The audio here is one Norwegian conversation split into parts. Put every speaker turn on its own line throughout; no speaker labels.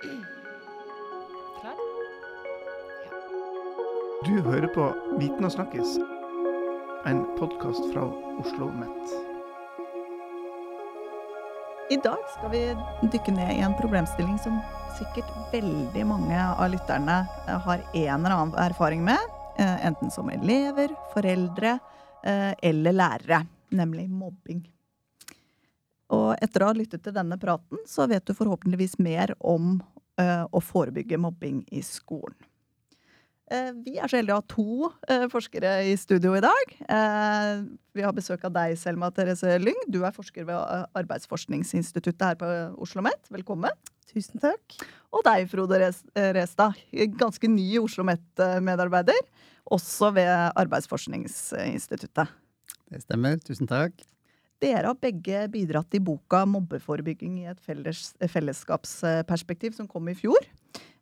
Klar?
Du hører på Viten og snakkes, en podkast fra Oslo OsloMet.
I dag skal vi dykke ned i en problemstilling som sikkert veldig mange av lytterne eh, har en eller annen erfaring med. Eh, enten som elever, foreldre eh, eller lærere. Nemlig mobbing. Og etter å ha lyttet til denne praten, så vet du forhåpentligvis mer om å forebygge mobbing i skolen. Uh, vi er så heldige å ha to uh, forskere i studio i dag. Eh, vi har besøk av deg, Selma Therese Lyng. Du er forsker ved Arbeidsforskningsinstituttet her på Oslo OsloMet. Velkommen.
Tusen takk.
Og deg, Frode Restad. Ganske ny Oslo OsloMet-medarbeider. Også ved Arbeidsforskningsinstituttet.
Det stemmer. Tusen takk.
Dere har begge bidratt i boka 'Mobbeforebygging i et felles, fellesskapsperspektiv', som kom i fjor.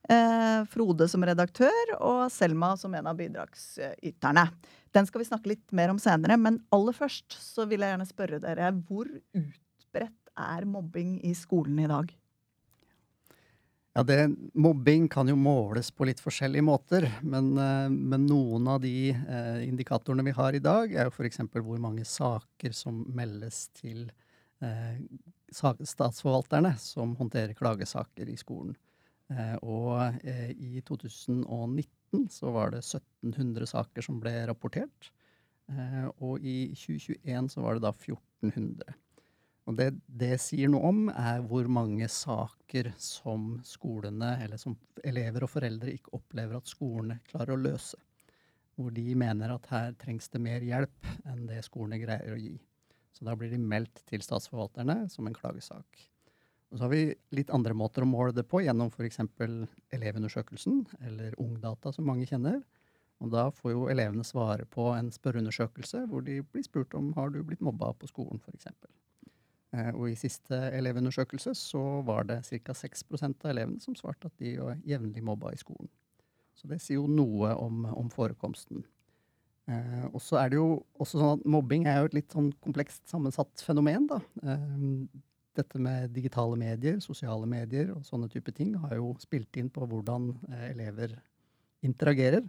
Eh, Frode som redaktør og Selma som en av bidragsyterne. Den skal vi snakke litt mer om senere, men aller først så vil jeg gjerne spørre dere hvor utbredt er mobbing i skolen i dag?
Ja, det, Mobbing kan jo måles på litt forskjellige måter, men, eh, men noen av de eh, indikatorene vi har i dag, er jo f.eks. hvor mange saker som meldes til eh, statsforvalterne som håndterer klagesaker i skolen. Og i 2019 så var det 1700 saker som ble rapportert. Og i 2021 så var det da 1400. Og det det sier noe om, er hvor mange saker som skolene, eller som elever og foreldre ikke opplever at skolene klarer å løse. Hvor de mener at her trengs det mer hjelp enn det skolene greier å gi. Så da blir de meldt til statsforvalterne som en klagesak. Og så har vi litt andre måter å måle det på, gjennom f.eks. Elevundersøkelsen, eller Ungdata, som mange kjenner. Og da får jo elevene svare på en spørreundersøkelse hvor de blir spurt om har du blitt mobba på skolen, f.eks. Eh, og i siste elevundersøkelse så var det ca. 6% av elevene som svarte at de var jevnlig mobba i skolen. Så det sier jo noe om, om forekomsten. Eh, og så er det jo også sånn at Mobbing er jo et litt sånn komplekst sammensatt fenomen. da. Eh, dette med digitale medier, sosiale medier og sånne type ting har jo spilt inn på hvordan eh, elever interagerer.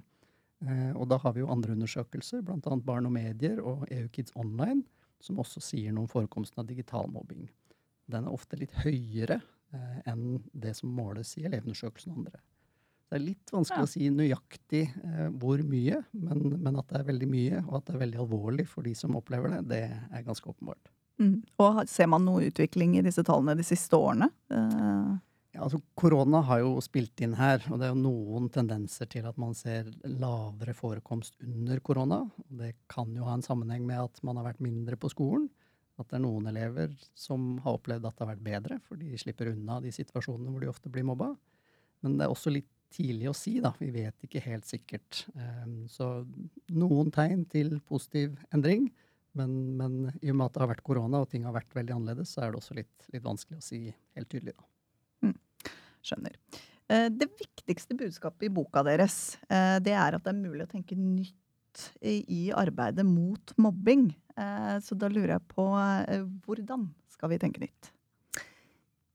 Eh, og da har vi jo andre undersøkelser, bl.a. Barn og medier og EU-Kids Online, som også sier noe om forekomsten av digital mobbing. Den er ofte litt høyere eh, enn det som måles i elevundersøkelsen og andre. Det er litt vanskelig ja. å si nøyaktig eh, hvor mye, men, men, at det er veldig mye, og at det er veldig alvorlig for de som opplever det, det er ganske åpenbart.
Mm. Og ser man noe utvikling i disse tallene de siste årene? Uh.
Ja, altså Korona har jo spilt inn her, og det er jo noen tendenser til at man ser lavere forekomst under korona. Det kan jo ha en sammenheng med at man har vært mindre på skolen. At det er noen elever som har opplevd at det har vært bedre, for de slipper unna de situasjonene hvor de ofte blir mobba. Men det er også litt tidlig å si, da. Vi vet ikke helt sikkert. Um, så noen tegn til positiv endring. Men, men, i og med at det har vært korona og ting har vært veldig annerledes, så er det også litt, litt vanskelig å si helt tydelig. Da.
Skjønner. Eh, det viktigste budskapet i boka deres eh, det er at det er mulig å tenke nytt i arbeidet mot mobbing. Eh, så da lurer jeg på hvordan skal vi tenke nytt?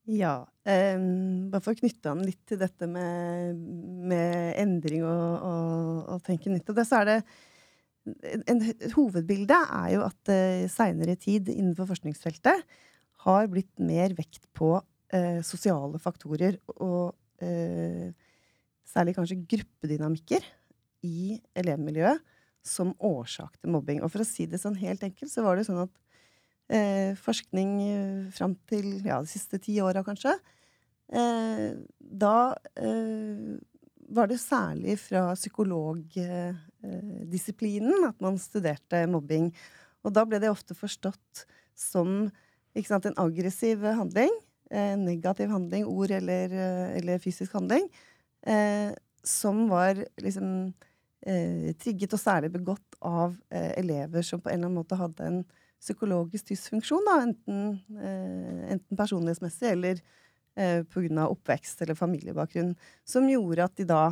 Ja. Um, bare for å knytte an litt til dette med, med endring og, og, og tenke nytt. Og det, så er det en, et hovedbilde er jo at uh, seinere tid innenfor forskningsfeltet har blitt mer vekt på uh, sosiale faktorer og eh, særlig kanskje gruppedynamikker i elevmiljøet som årsak til mobbing. Og for å si det sånn helt enkelt, så var det sånn at eh, forskning fram til ja, de siste ti åra, kanskje eh, Da eh, var det særlig fra psykologdisiplinen at man studerte mobbing. Og da ble det ofte forstått som sant, en aggressiv handling. En negativ handling, ord eller, eller fysisk handling. Eh, som var liksom eh, trigget og særlig begått av eh, elever som på en eller annen måte hadde en psykologisk dysfunksjon. Da, enten, eh, enten personlighetsmessig eller eh, pga. oppvekst eller familiebakgrunn, som gjorde at de da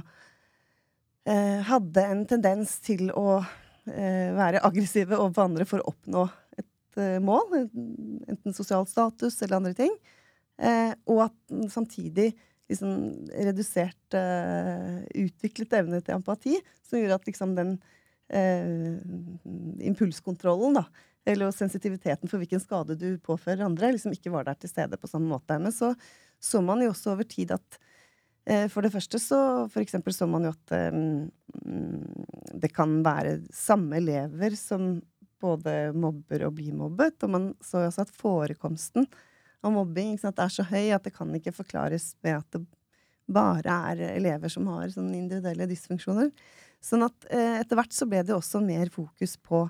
eh, hadde en tendens til å eh, være aggressive overfor andre for å oppnå et eh, mål, enten sosial status eller andre ting, eh, og at samtidig liksom redusert eh, utviklet evne til empati, som gjorde at liksom den eh, impulskontrollen, da, eller sensitiviteten for hvilken skade du påfører andre, liksom ikke var der til stede på samme måte. Men så så man jo også over tid at uh, for det første så for eksempel så man jo at um, det kan være samme elever som både mobber og blir mobbet, og man så jo også at forekomsten av mobbing sant, er så høy at det kan ikke forklares med at det bare er elever som har sånne individuelle dysfunksjoner. Sånn at eh, etter hvert så ble det også mer fokus på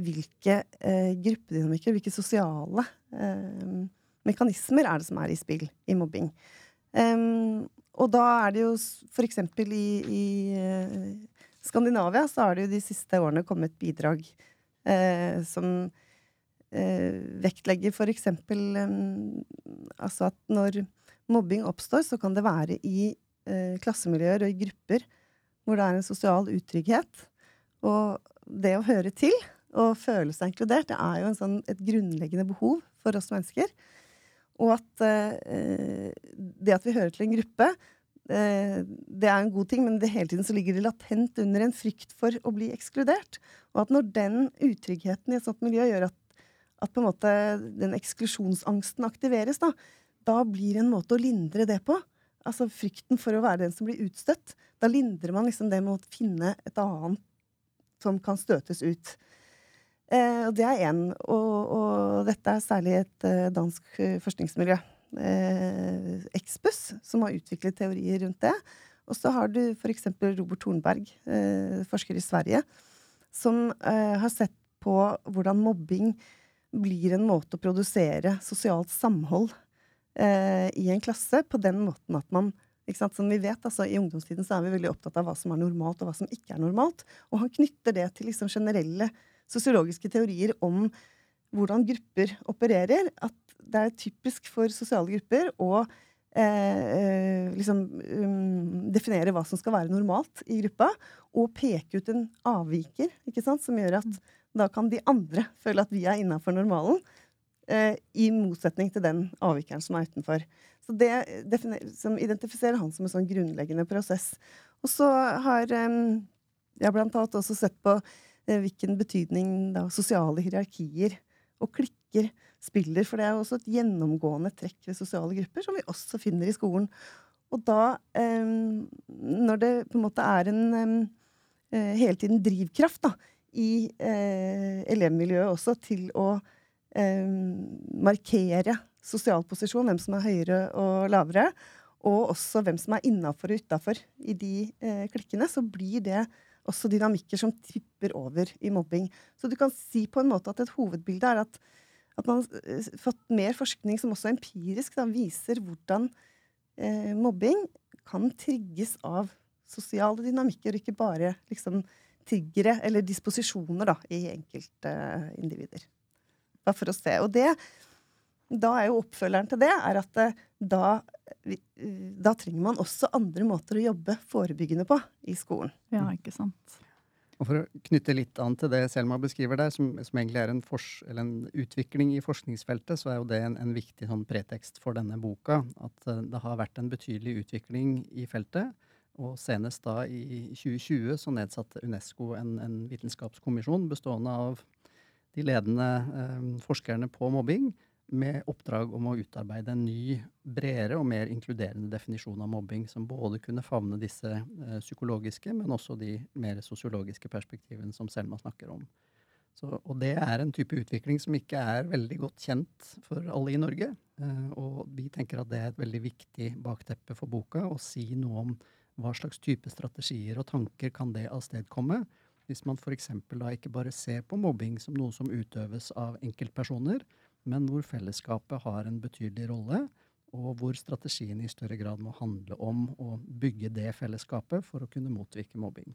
hvilke eh, gruppedynamikker, hvilke sosiale eh, mekanismer er det som er i spill i mobbing. Um, og da er det jo for eksempel i, i uh, Skandinavia så har det jo de siste årene kommet bidrag eh, som eh, vektlegger f.eks. Eh, altså at når mobbing oppstår, så kan det være i eh, klassemiljøer og i grupper hvor det er en sosial utrygghet. Og det å høre til og føle seg inkludert, det er jo sånn, et grunnleggende behov for oss mennesker. Og at eh, det at vi hører til en gruppe, eh, det er en god ting, men det hele tiden så ligger det latent under en frykt for å bli ekskludert. Og at når den utryggheten i et sånt miljø gjør at at på en måte den eksklusjonsangsten aktiveres, da, da blir det en måte å lindre det på. Altså frykten for å være den som blir utstøtt. Da lindrer man liksom det med å finne et annet som kan støtes ut. Eh, og det er én. Og, og, dette er særlig et eh, dansk eh, forskningsmiljø. Eh, Expus, som har utviklet teorier rundt det. Og så har du f.eks. Robert Thornberg, eh, forsker i Sverige, som eh, har sett på hvordan mobbing blir en måte å produsere sosialt samhold eh, i en klasse på den måten at man Som vi vet, altså, I ungdomstiden så er vi veldig opptatt av hva som er normalt, og hva som ikke er normalt. Og han knytter det til liksom, generelle sosiologiske teorier om hvordan grupper opererer. At det er typisk for sosiale grupper å eh, eh liksom um, definere hva som skal være normalt i gruppa, og peke ut en avviker ikke sant, som gjør at da kan de andre føle at vi er innafor normalen, eh, i motsetning til den avvikeren som er utenfor. Så det som identifiserer han som en sånn grunnleggende prosess. Og så har eh, jeg blant annet også sett på eh, hvilken betydning da, sosiale hierarkier og klikker spiller. For det er jo også et gjennomgående trekk ved sosiale grupper, som vi også finner i skolen. Og da, eh, når det på en måte er en eh, hele tiden drivkraft da, i eh, elevmiljøet også til å eh, markere sosial posisjon, hvem som er høyere og lavere, og også hvem som er innafor og utafor i de eh, klikkene, så blir det også dynamikker som tipper over i mobbing. Så du kan si på en måte at et hovedbilde er at, at man har eh, fått mer forskning som også empirisk da, viser hvordan eh, mobbing kan trigges av sosiale dynamikker, ikke bare liksom triggere eller disposisjoner da, i enkeltindivider. Bare for å se. Og det, da er jo oppfølgeren til det er at eh, da, da trenger man også andre måter å jobbe forebyggende på i skolen.
Ja, ikke sant.
Og For å knytte litt an til det Selma beskriver der, som, som egentlig er en, en, utvikling i forskningsfeltet, så er jo det en, en viktig sånn pretekst for denne boka. At det har vært en betydelig utvikling i feltet. Og senest da i 2020 så nedsatte Unesco en, en vitenskapskommisjon bestående av de ledende eh, forskerne på mobbing, med oppdrag om å utarbeide en ny, bredere og mer inkluderende definisjon av mobbing, som både kunne favne disse eh, psykologiske, men også de mer sosiologiske perspektivene som Selma snakker om. Så, og det er en type utvikling som ikke er veldig godt kjent for alle i Norge. Eh, og vi tenker at det er et veldig viktig bakteppe for boka, å si noe om hva slags type strategier og tanker kan det avstedkomme? Hvis man f.eks. da ikke bare ser på mobbing som noe som utøves av enkeltpersoner, men hvor fellesskapet har en betydelig rolle, og hvor strategien i større grad må handle om å bygge det fellesskapet for å kunne motvirke mobbing.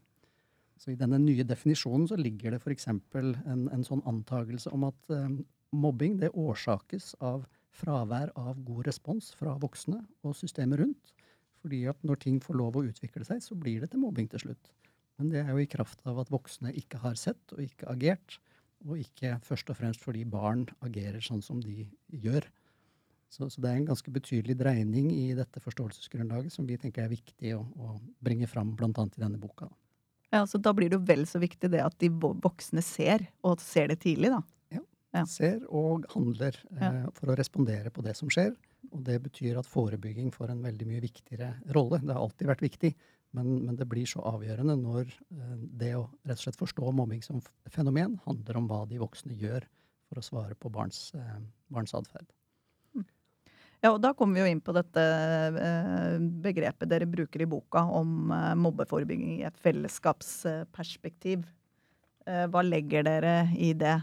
Så I denne nye definisjonen så ligger det f.eks. En, en sånn antagelse om at eh, mobbing det årsakes av fravær av god respons fra voksne og systemet rundt. Fordi at når ting får lov å utvikle seg, så blir det til mobbing til slutt. Men det er jo i kraft av at voksne ikke har sett og ikke agert, og ikke først og fremst fordi barn agerer sånn som de gjør. Så, så, det er en ganske betydelig dreining i dette forståelsesgrunnlaget som vi tenker er viktig å, å bringe fram bl.a. i denne boka.
Ja, så Da blir det jo vel så viktig det at de voksne ser, og ser det tidlig, da.
Ja. Ser og handler eh, for å respondere på det som skjer. Og det betyr at forebygging får en veldig mye viktigere rolle. Det har alltid vært viktig, men, men det blir så avgjørende når eh, det å rett og slett forstå mobbing som fenomen handler om hva de voksne gjør for å svare på barns, eh, barns atferd.
Ja, og da kommer vi jo inn på dette eh, begrepet dere bruker i boka om mobbeforebygging i et fellesskapsperspektiv. Hva legger dere i det?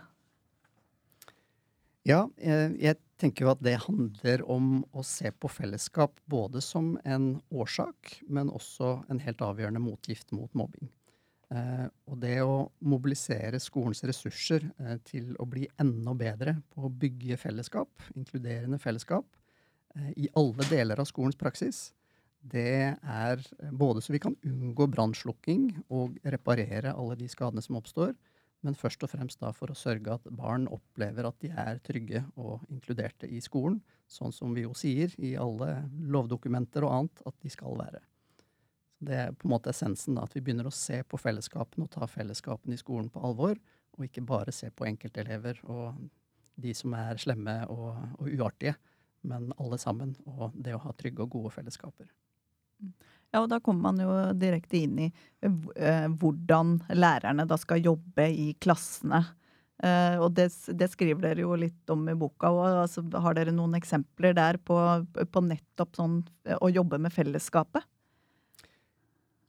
Ja, jeg tenker jo at det handler om å se på fellesskap både som en årsak, men også en helt avgjørende motgift mot mobbing. Og det å mobilisere skolens ressurser til å bli enda bedre på å bygge fellesskap, inkluderende fellesskap, Eh, i alle deler av skolens praksis, det er både så vi kan unngå brannslukking og reparere alle de skadene som oppstår, men først og fremst da for å sørge at barn opplever at de er trygge og inkluderte i skolen, sånn som vi jo sier i alle lovdokumenter og annet at de skal være. Det er på en måte essensen, da, at vi begynner å se på fellesskapene og ta fellesskapene i skolen på alvor, og ikke bare se på enkeltelever og de som er slemme og, og uartige men alle sammen, og det å ha trygge og gode fellesskaper.
Ja, og da kommer man jo direkte inn i uh, hvordan lærerne da skal jobbe i klassene. Uh, og det, det, skriver dere jo litt om i boka. òg. altså, har dere noen eksempler der på, på nettopp sånn å jobbe med fellesskapet?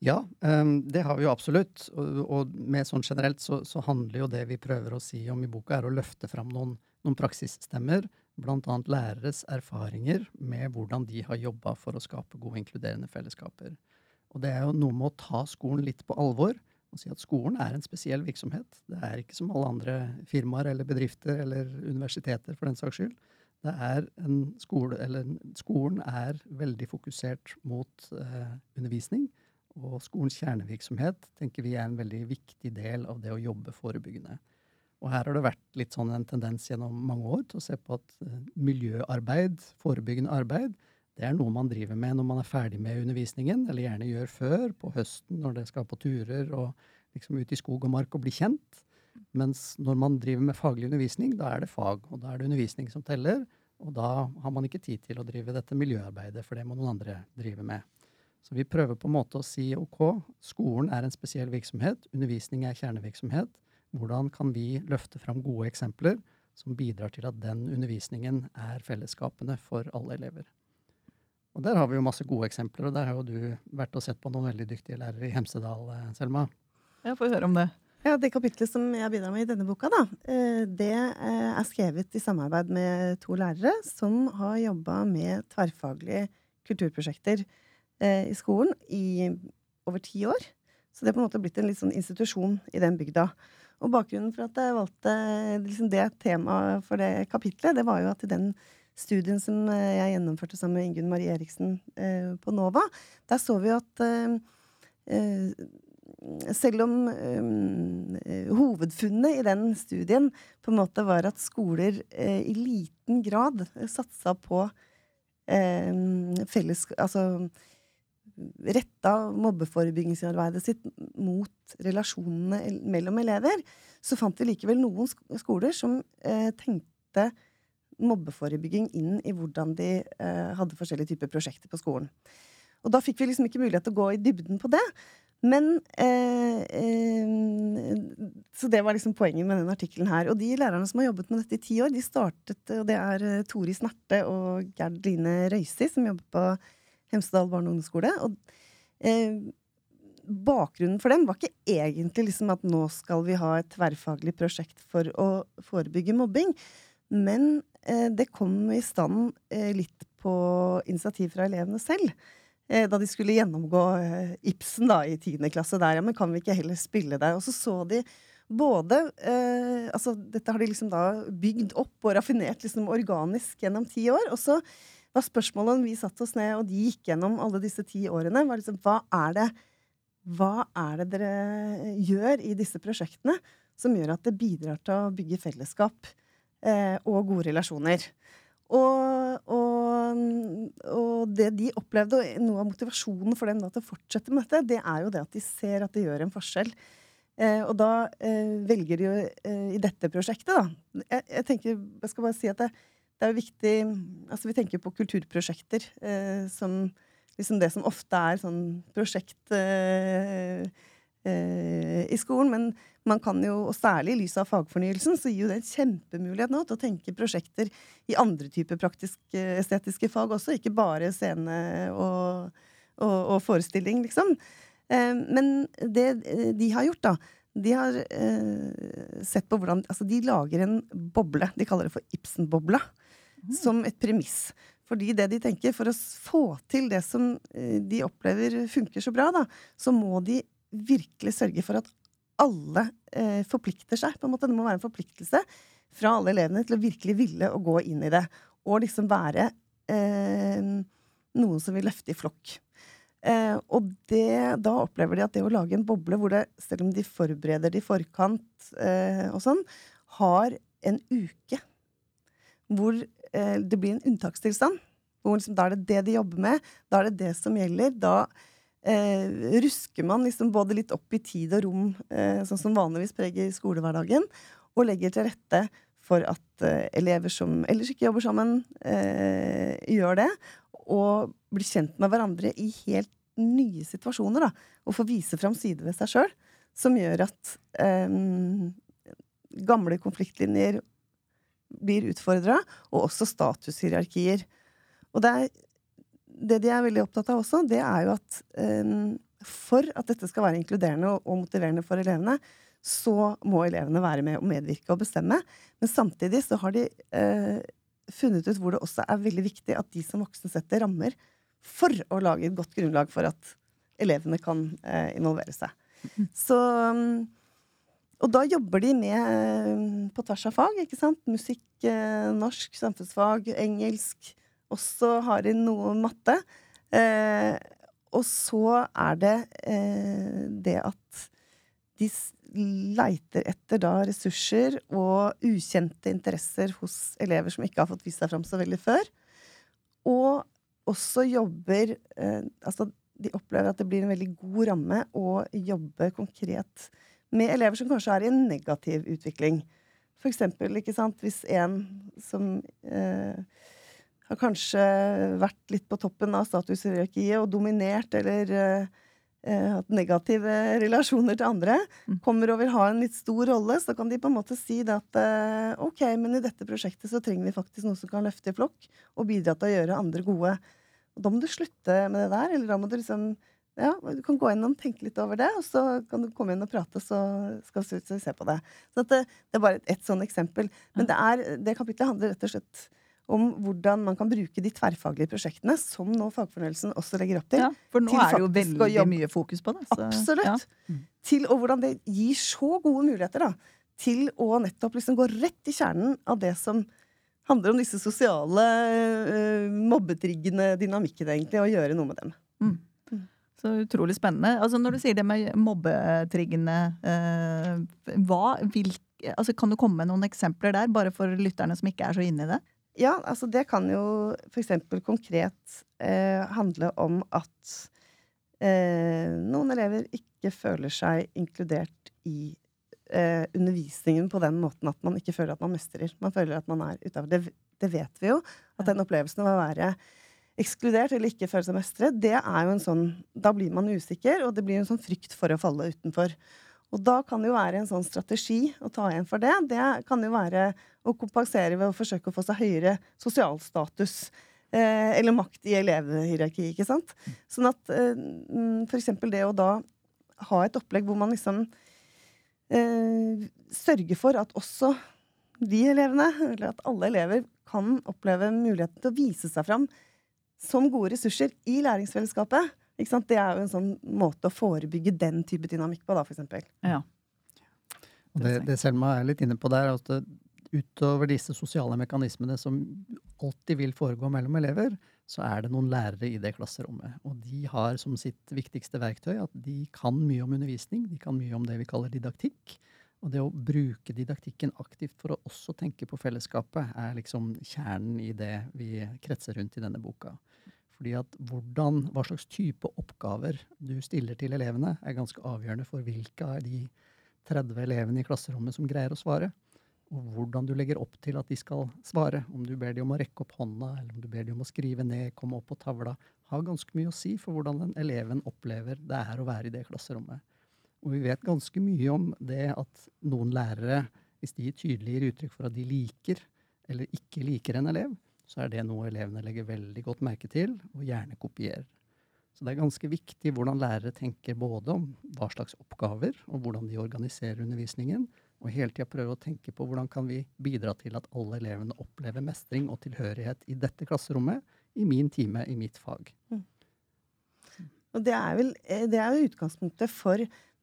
Ja, um, det har vi jo absolutt. Og, mer sånn generelt så, så, handler jo det vi prøver å si om i boka, er å løfte fram noen, noen praksisstemmer bl.a. læreres erfaringer med hvordan de har jobba for å skape gode, inkluderende fellesskaper. Og det er jo noe med å ta skolen litt på alvor og si at skolen er en spesiell virksomhet. Det er ikke som alle andre firmaer eller bedrifter eller universiteter, for den saks skyld. Er skole, Skolen er veldig fokusert mot eh, undervisning. Og skolens kjernevirksomhet tenker vi er en veldig viktig del av det å jobbe forebyggende. Og her har det vært litt sånn en tendens gjennom mange år til å se på at uh, miljøarbeid, forebyggende arbeid, det er noe man driver med når man er ferdig med undervisningen, eller gjerne gjør før, på høsten når det skal på turer og liksom ut i skog og mark og bli kjent. Mens når man driver med faglig undervisning, da er det fag, og da er det undervisning som teller. Og da har man ikke tid til å drive dette miljøarbeidet, for det må noen andre drive med. Så vi prøver på en måte å si ok, skolen er en spesiell virksomhet, undervisning er kjernevirksomhet. Hvordan kan vi løfte fram gode eksempler som bidrar til at den undervisningen er fellesskapende for alle elever? Og Der har vi jo masse gode eksempler, og der har jo du vært og sett på noen veldig dyktige lærere i Hemsedal, eh, Selma.
Ja, får høre om det.
Ja, Det kapitlet som jeg bidrar med i denne boka, da, eh, det eh, er skrevet i samarbeid med to lærere som har jobba med tverrfaglige kulturprosjekter i skolen i over ti år. Så det er på en måte blitt en litt sånn institusjon i den bygda. Og bakgrunnen for at jeg valgte liksom det temaet for det kapitlet, det var jo at i den studien som eh, jeg gjennomførte sammen med Ingunn Marie Eriksen eh, på NOVA, der så vi at eh, eh selv om eh, hovedfunnet i den studien på en måte var at skoler eh, i liten grad satsa på felles Altså retta mobbeforebyggingsarbeidet sitt mot relasjonene mellom elever, så fant vi likevel noen skoler som eh, tenkte mobbeforebygging inn i hvordan de eh, hadde forskjellige typer prosjekter på skolen. Og da fikk vi liksom ikke mulighet til å gå i dybden på det. Men eh, eh, Så det var liksom poenget med den artikkelen her. Og de lærerne som har jobbet med dette i ti år, de startet Og det er eh, Tori Snerte og Gerd Line Røisi som jobber på Hemsedal barne- og ungdomsskole. Og eh, bakgrunnen for dem var ikke egentlig liksom at nå skal vi ha et tverrfaglig prosjekt for å forebygge mobbing, men eh, det kom i stand eh, litt på initiativ fra elevene selv. Eh, da de skulle gjennomgå eh, Ibsen da, i tiende klasse der. Ja, men kan vi ikke heller spille der? Og så så de både eh, altså Dette har de liksom da bygd opp og raffinert liksom organisk gjennom ti år. Og så var spørsmålet vi satte oss ned og de gikk gjennom alle disse ti årene, var liksom hva er det hva er det dere gjør i disse prosjektene som gjør at det bidrar til å bygge fellesskap eh, og gode relasjoner? Og, og, og det de opplevde, og noe av motivasjonen for dem da til å fortsette med dette, det er jo det at de ser at det gjør en forskjell. Eh, og da eh, velger de jo eh, i dette prosjektet, da jeg, jeg, tenker, jeg skal bare si at det, det er jo viktig Altså, vi tenker på kulturprosjekter eh, som liksom det som ofte er sånn prosjekt eh, i skolen. Men man kan jo, og særlig i lys av fagfornyelsen, så gir jo det en kjempemulighet nå til å tenke prosjekter i andre typer praktisk-estetiske fag også, ikke bare scene og, og, og forestilling, liksom. Eh, men det de har gjort, da, de har eh, sett på hvordan Altså, de lager en boble. De kaller det for Ibsen-bobla. Mm. Som et premiss. Fordi det de tenker, for å få til det som eh, de opplever funker så bra, da, så må de virkelig sørge for at alle eh, forplikter seg. på en måte. Det må være en forpliktelse fra alle elevene til å virkelig ville å gå inn i det. Og liksom være eh, noen som vil løfte i flokk. Eh, og det, da opplever de at det å lage en boble hvor det, selv om de forbereder det i forkant eh, og sånn, har en uke hvor det blir en unntakstilstand. Liksom, da er det det de jobber med. Da er det det som gjelder. Da eh, rusker man liksom både litt opp i tid og rom, eh, sånn som vanligvis preger skolehverdagen, og legger til rette for at eh, elever som ellers ikke jobber sammen, eh, gjør det. Og blir kjent med hverandre i helt nye situasjoner. Da, og får vise fram sider ved seg sjøl som gjør at eh, gamle konfliktlinjer blir utfordra, og også statushierarkier. Og det er det de er veldig opptatt av også, det er jo at um, for at dette skal være inkluderende og, og, motiverende for elevene, så må elevene være med og medvirke og bestemme. Men samtidig så har de uh, funnet ut hvor det også er veldig viktig at de som voksne setter rammer for å lage et godt grunnlag for at elevene kan uh, involvere seg. Så um, og da jobber de med på tvers av fag. ikke sant? Musikk, norsk, samfunnsfag, engelsk, også har de noe matte. Eh, og så er det eh, det at de leiter etter da ressurser og ukjente interesser hos elever som ikke har fått vist seg fram så veldig før. Og også jobber eh, Altså, de opplever at det blir en veldig god ramme å jobbe konkret med elever som kanskje er i en negativ utvikling. For eksempel, ikke sant, hvis en som eh, har kanskje vært litt på toppen av statushierarkiet og dominert eller eh, hatt negative relasjoner til andre, mm. kommer og vil ha en litt stor rolle, så kan de på en måte si det at eh, ok, men i dette prosjektet så trenger vi faktisk noe som kan løfte i flokk og bidra til å gjøre andre gode. Og da må du slutte med det der, eller da må du liksom ja, Du kan gå inn og tenke litt over det, og så kan du komme inn og prate, så skal vi se på det. Så det, det, er bare et, et sånn eksempel. Men det, er, det kapitlet handler rett og slett om hvordan man kan bruke de tverrfaglige prosjektene, som nå fagfornyelsen også legger opp til. Ja,
for nå er det jo veldig mye fokus på det.
Så, Absolutt. Ja. Mm. Til, og hvordan det gir så gode muligheter da, til å nettopp liksom gå rett i kjernen av det som handler om disse sosiale, uh, mobbetriggende dynamikkene, egentlig, og gjøre noe med dem. Mm.
Så utrolig spennende. Altså Når du sier det med mobbetriggene, eh, hva, vil, altså kan du komme med noen eksempler der, bare for lytterne som ikke er så inne i det?
Ja, altså det kan jo f.eks. konkret eh, handle om at eh, noen elever ikke føler seg inkludert i eh, undervisningen på den måten at man ikke føler at man mestrer. Man føler at man er utafor. Det, det, vet vi jo. At den opplevelsen av å være ekskludert eller ikke føle seg mestret, det er jo en sånn Da blir man usikker, og det blir en sånn frykt for å falle utenfor. Og da kan det jo være en sånn strategi å ta igjen for det. Det kan jo være å kompensere ved å forsøke å få seg høyere sosial status. Eh, eller makt i elevhierarkiet, ikke sant. Sånn at eh, f.eks. for eksempel det å da ha et opplegg hvor man liksom eh, sørger for at også de elevene, eller at alle elever, kan oppleve muligheten til å vise seg fram som gode ressurser i læringsfellesskapet. Det er jo en sånn måte å forebygge den type dynamikk på, da, for eksempel. Ja.
Det, det Selma er litt inne på der, at utover disse sosiale mekanismene som alltid vil foregå mellom elever, så er det noen lærere i det klasserommet. Og de har som sitt viktigste verktøy at de kan mye om undervisning. De kan mye om det vi kaller didaktikk. Og det å bruke didaktikken aktivt for å også tenke på fellesskapet, er liksom kjernen i det vi kretser rundt i denne boka. Fordi at hvordan, Hva slags type oppgaver du stiller til elevene, er ganske avgjørende for hvilke av de 30 elevene i klasserommet som greier å svare. Og hvordan du legger opp til at de skal svare. Om du ber de om å rekke opp hånda, eller om du ber de om å skrive ned, komme opp på tavla, har ganske mye å si for hvordan den eleven opplever det er å være i det klasserommet. Og vi vet ganske mye om det at noen lærere, hvis de gir tydeligere uttrykk for at de liker eller ikke liker en elev, så er det noe elevene legger veldig godt merke til og gjerne kopierer. Så det er ganske viktig hvordan lærere tenker både om hva slags oppgaver og hvordan de organiserer undervisningen, og hele tida prøve å tenke på hvordan kan vi bidra til at alle elevene opplever mestring og tilhørighet i dette klasserommet, i min time, i mitt fag. Mm.
Og det er, vel, eh, det er jo utgangspunktet for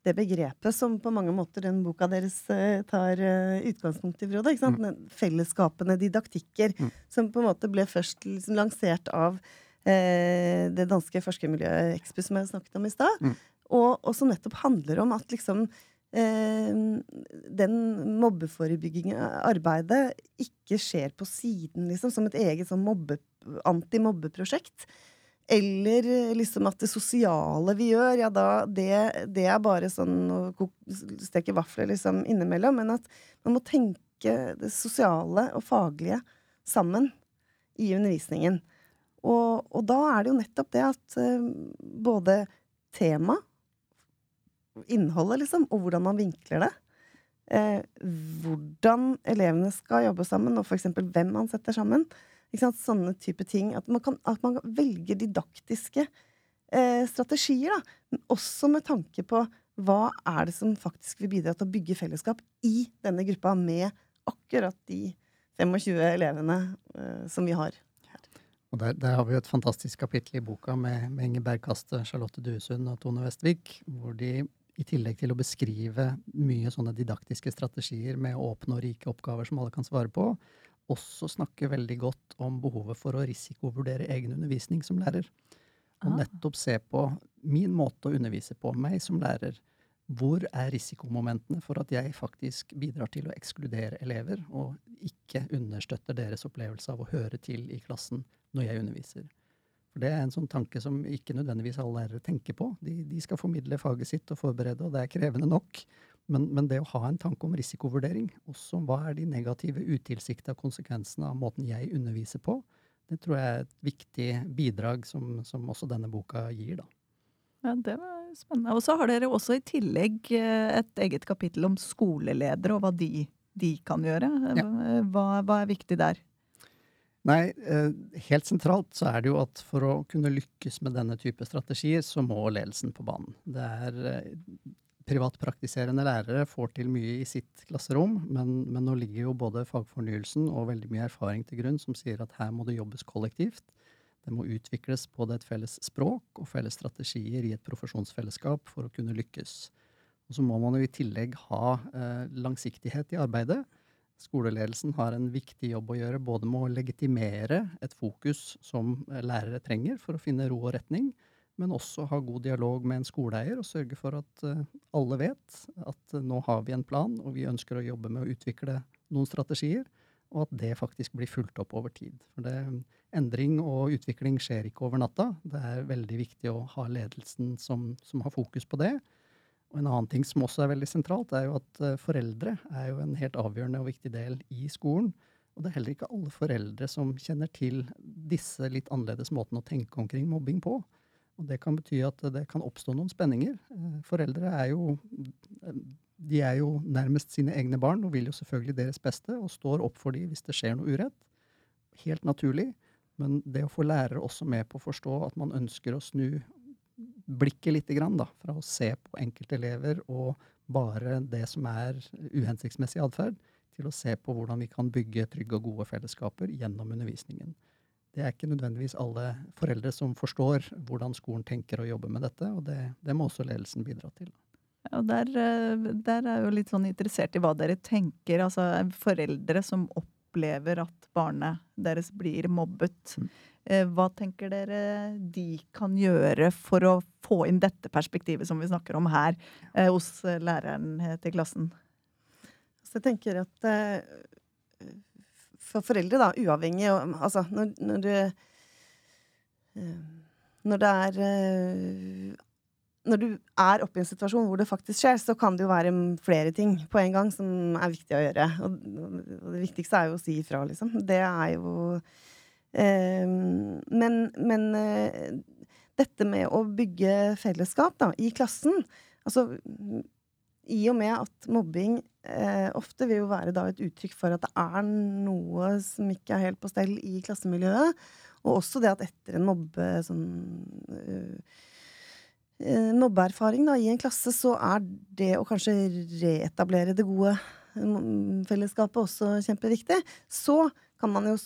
det begrepet som på mange måter den boka deres uh, tar uh, utgangspunkt i, Frode. Ikke sant? Mm. Fellesskapende didaktikker, mm. som på en måte ble først liksom, lansert av eh, det danske forskermiljøet Expu, som jeg snakket om i stad. Mm. Og, og, som nettopp handler om at liksom den mobbeforebyggingen, arbeidet, ikke skjer på siden, liksom, som et eget sånn mobbe, antimobbeprosjekt. Eller eh, liksom at det sosiale vi gjør, ja da Det, det er bare sånn å steke vafler liksom innimellom. Men at man må tenke det sosiale og faglige sammen i undervisningen. Og, og da er det jo nettopp det at uh, både tema, innholdet, liksom, og hvordan man vinkler det, uh, hvordan elevene skal jobbe sammen, og f.eks. hvem man setter sammen, Sånne type ting. At man, kan, at man velger didaktiske eh, strategier, da. også med tanke på hva er det som faktisk vil bidra til å bygge fellesskap i denne gruppa med akkurat de 25 elevene eh, som vi har.
Og der, der, har vi jo et fantastisk kapittel i boka med, med Inge Bergkaste, Charlotte Duesund og Tone Vestvik, hvor de i tillegg til å beskrive mye sånne didaktiske strategier med å oppnå rike oppgaver som alle kan svare på, også snakker veldig godt om behovet for å risikovurdere egen undervisning som lærer. Og ah. nettopp se på min måte å undervise på, meg som lærer. Hvor er risikomomentene for at jeg faktisk bidrar til å ekskludere elever, og ikke understøtter deres opplevelse av å høre til i klassen når jeg underviser? For Det er en sånn tanke som ikke nødvendigvis alle lærere tenker på. De, de skal formidle faget sitt og forberede, og det er krevende nok. Men, men, det å ha en tanke om risikovurdering, også hva er de negative, utilsikta konsekvensene av måten jeg underviser på, det tror jeg er et viktig bidrag som, som også denne boka gir. da.
Ja, Det var spennende. Og så har dere også i tillegg eh, et eget kapittel om skoleledere og hva de, de kan gjøre. Ja. Hva, hva, er viktig der?
Nei, eh, helt sentralt så er det jo at for å kunne lykkes med denne type strategier, så må ledelsen på banen. Det er eh, privatpraktiserende lærere får til mye i sitt klasserom, men, men, nå ligger jo både fagfornyelsen og veldig mye erfaring til grunn som sier at her må det jobbes kollektivt. Det må utvikles både et felles språk og felles strategier i et profesjonsfellesskap for å kunne lykkes. Og så må man jo i tillegg ha eh, langsiktighet i arbeidet. Skoleledelsen har en viktig jobb å gjøre både med å legitimere et fokus som eh, lærere trenger for å finne ro og retning, men også ha god dialog med en skoleeier og sørge for at uh, alle vet at uh, nå har vi en plan, og vi ønsker å jobbe med å utvikle noen strategier, og at det faktisk blir fulgt opp over tid. For det, endring og utvikling skjer ikke over natta. Det er veldig viktig å ha ledelsen som, som har fokus på det. Og en annen ting som også er veldig sentralt, er jo at uh, foreldre er jo en helt avgjørende og viktig del i skolen. Og det er heller ikke alle foreldre som kjenner til disse litt annerledes måtene å tenke omkring mobbing på. Og det kan bety at det kan oppstå noen spenninger. Eh, foreldre er jo de er jo nærmest sine egne barn og vil jo selvfølgelig deres beste og står opp for dem hvis det skjer noe urett. Helt naturlig. Men det å få lærere også med på å forstå at man ønsker å snu blikket litt da, fra å se på enkeltelever og bare det som er uhensiktsmessig atferd, til å se på hvordan vi kan bygge trygge og gode fellesskaper gjennom undervisningen det er ikke nødvendigvis alle foreldre som forstår hvordan skolen tenker å jobbe med dette, og det, det må også ledelsen bidra til.
Ja, der, eh, der, er jeg jo litt sånn interessert i hva dere tenker. Altså foreldre som opplever at barnet deres blir mobbet. Mm. Eh, hva tenker dere de kan gjøre for å få inn dette perspektivet som vi snakker om her, eh, hos læreren til klassen?
Så jeg tenker at eh, for foreldre, da, uavhengig og, Altså, når, når du eh, Når det er eh, når du er oppe i en situasjon hvor det faktisk skjer, så kan det jo være flere ting på en gang som er viktig å gjøre. Og, og det viktigste er jo å si ifra, liksom. Det er jo eh, Men, men eh, dette med å bygge fellesskap da, i klassen Altså i og med at mobbing eh, ofte vil jo være da et uttrykk for at det er noe som ikke er helt på stell i klassemiljøet, og også det at etter en mobbe sånn øh, mobbeerfaring da, i en klasse, så er det å kanskje reetablere det gode fellesskapet også kjempeviktig. Så kan man jo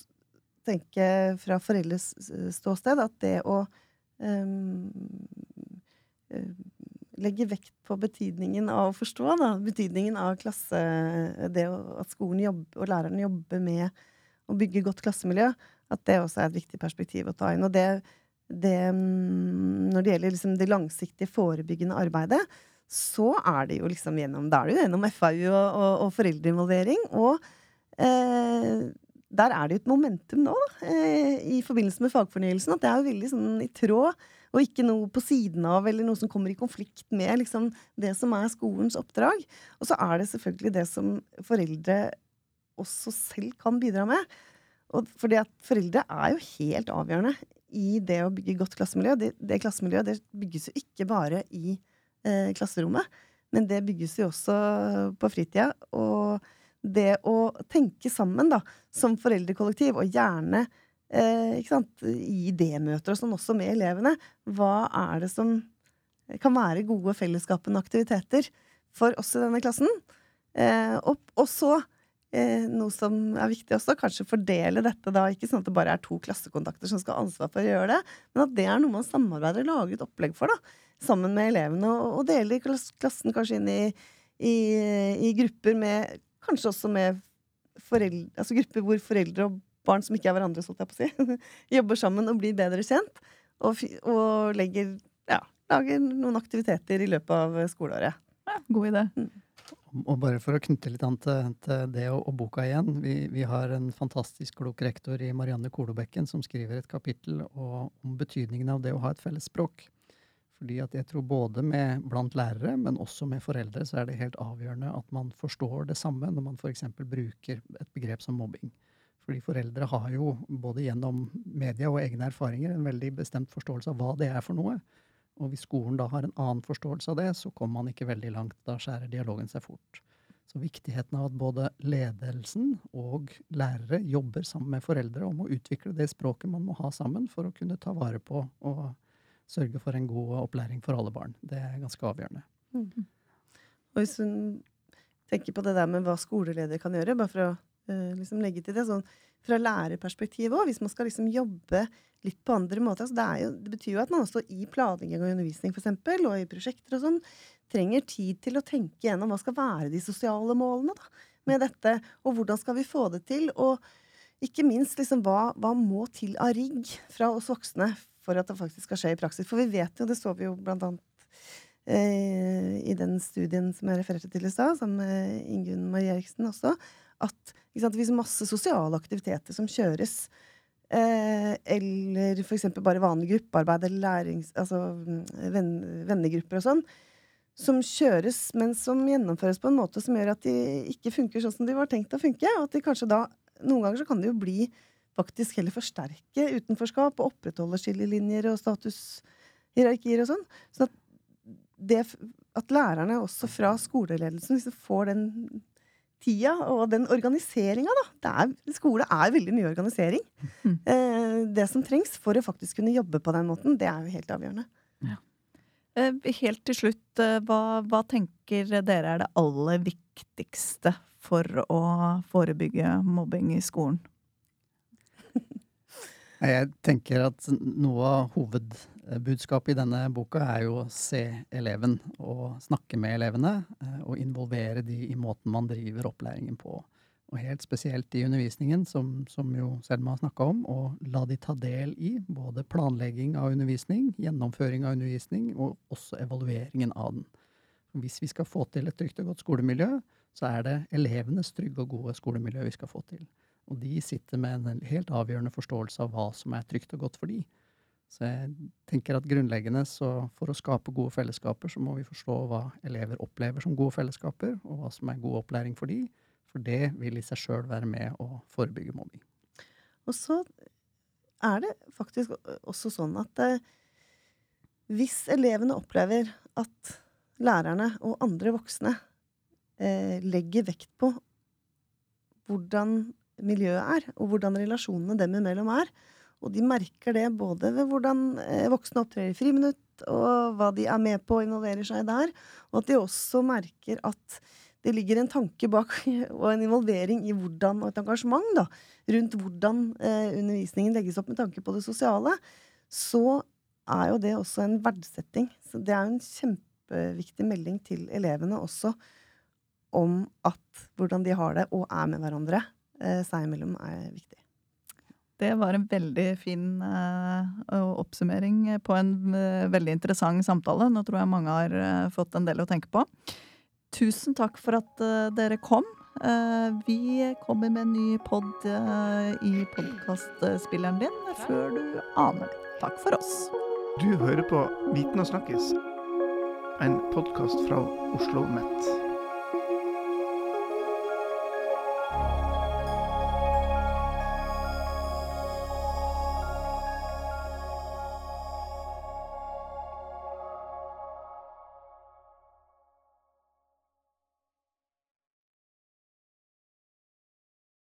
tenke fra foreldres ståsted at det å um, legge vekt på betydningen av å forstå, da, betydningen av klasse Det at skolen jobber, og læreren jobber med å bygge godt klassemiljø, at det også er et viktig perspektiv å ta inn. Og det, det Når det gjelder liksom det langsiktige, forebyggende arbeidet, så er det jo liksom gjennom Da er det jo gjennom FAU og, og, og foreldreinvolvering. Og eh, der er det jo et momentum nå, da, eh, i forbindelse med fagfornyelsen, at det er jo veldig sånn i tråd og ikke noe på siden av eller noe som kommer i konflikt med liksom, det som er skolens oppdrag. Og så er det selvfølgelig det som foreldre også selv kan bidra med. Og fordi at foreldre er jo helt avgjørende i det å bygge godt klassemiljø. Det, det klassemiljøet det bygges jo ikke bare i eh, klasserommet, men det bygges jo også på fritida. Og det å tenke sammen da, som foreldrekollektiv, og gjerne eh, i idémøter og sånn også med elevene. Hva er det som kan være gode fellesskapende aktiviteter for oss i denne klassen? Eh, og, og, så eh, noe som er viktig også, kanskje fordele dette da, ikke sånn at det bare er to klassekontakter som skal ha ansvar for å gjøre det, men at det er noe man samarbeider og lager et opplegg for, da, sammen med elevene, og, og deler klassen kanskje inn i, i, i grupper med Kanskje også med foreldre, altså grupper hvor foreldre og barn som ikke er hverandres, holdt jeg på å si, jobber sammen og blir bedre kjent. Og, og legger Ja, lager noen aktiviteter i løpet av skoleåret.
Ja, god idé. Mm.
Og bare for å knytte litt an til, til det og, og, boka igjen. Vi, vi, har en fantastisk klok rektor i Marianne Kolobekken som skriver et kapittel og, om betydningen av det å ha et felles språk. Fordi at jeg tror både med, blant lærere, men også med foreldre, så er det helt avgjørende at man forstår det samme når man f.eks. bruker et begrep som mobbing. Fordi foreldre har jo både gjennom media og egne erfaringer en veldig bestemt forståelse av hva det er for noe. Og hvis skolen da har en annen forståelse av det, så kommer man ikke veldig langt. Da skjærer dialogen seg fort. Så viktigheten av at både ledelsen og lærere jobber sammen med foreldre om å utvikle det språket man må ha sammen for å kunne ta vare på og sørge for en god opplæring for alle barn. Det er ganske avgjørende. Mm.
Og hvis hun tenker på det der med hva skoleleder kan gjøre, bare for å liksom legge til det. Sånn, fra lærerperspektivet òg, hvis man skal liksom jobbe litt på andre måter. Altså det, jo, det, betyr jo at man også i planlegging og undervisning for eksempel, og i prosjekter og sånn, trenger tid til å tenke gjennom hva skal være de sosiale målene da, med dette, og hvordan skal vi få det til? Og ikke minst liksom, hva, hva må til av rigg fra oss voksne for at det faktisk skal skje i praksis? For vi vet jo, det så vi jo blant annet eh, i den studien som jeg refererte til i stad, sammen med Ingunn Marie Eriksen også, at sant, det finnes masse sosiale aktiviteter som kjøres. Eh, eller f.eks. bare vanlig gruppearbeid eller lærings... Altså venn, vennegrupper og sånn. Som kjøres, men som gjennomføres på en måte som gjør at de ikke funker sånn som de var tenkt å funke. Og at de kanskje da Noen ganger så kan det jo bli faktisk heller forsterke utenforskap og opprettholde skillelinjer og statushierarkier og sånn. Så at, det, at lærerne også fra skoleledelsen liksom får den tida og den organiseringa, da. Er, skole er veldig mye organisering. Mm. Eh, det som trengs for å faktisk kunne jobbe på den måten, det er jo helt avgjørende. Ja.
Eh, helt til slutt, eh, hva, hva, tenker dere er det aller viktigste for å forebygge mobbing i skolen?
Jeg tenker at noe av hovedbudskapet i denne boka er jo å se eleven og snakke med elevene. Eh, og involvere de i måten man driver opplæringen på. Og helt spesielt i undervisningen, som, som jo Selma har snakka om, og la de ta del i både planlegging av undervisning, gjennomføring av undervisning og også evalueringen av den. Hvis vi skal få til et trygt og godt skolemiljø, så er det elevenes trygge og gode skolemiljø vi skal få til. Og de sitter med en helt avgjørende forståelse av hva som er trygt og godt for de. Så jeg tenker at grunnleggende så for å skape gode fellesskaper, så må vi forstå hva elever opplever som gode fellesskaper, og hva som er god opplæring for de. For det vil i seg sjøl være med å forebygge mobbing.
Og så er det faktisk også sånn at eh, hvis elevene opplever at lærerne og andre voksne eh, legger vekt på hvordan miljøet er, og hvordan relasjonene dem imellom er, og de merker det både ved hvordan eh, voksne opptrer i friminutt, og hva de er med på og involverer seg der, og at de også merker at det ligger en tanke bak og en involvering i hvordan, og et engasjement da, rundt hvordan eh, undervisningen legges opp med tanke på det sosiale, så er jo det også en verdsetting. Så det er jo en kjempeviktig melding til elevene også om at hvordan de har det og er med hverandre eh, seg imellom, er viktig.
Det var en veldig fin uh, oppsummering på en uh, veldig interessant samtale. Nå tror jeg mange har uh, fått en del å tenke på. Tusen takk for at dere kom. vi kommer med en ny pod i podkastspilleren din før du aner det. Takk for oss.
Du hører på Viten og snakkes, en podkast fra Oslo Nett.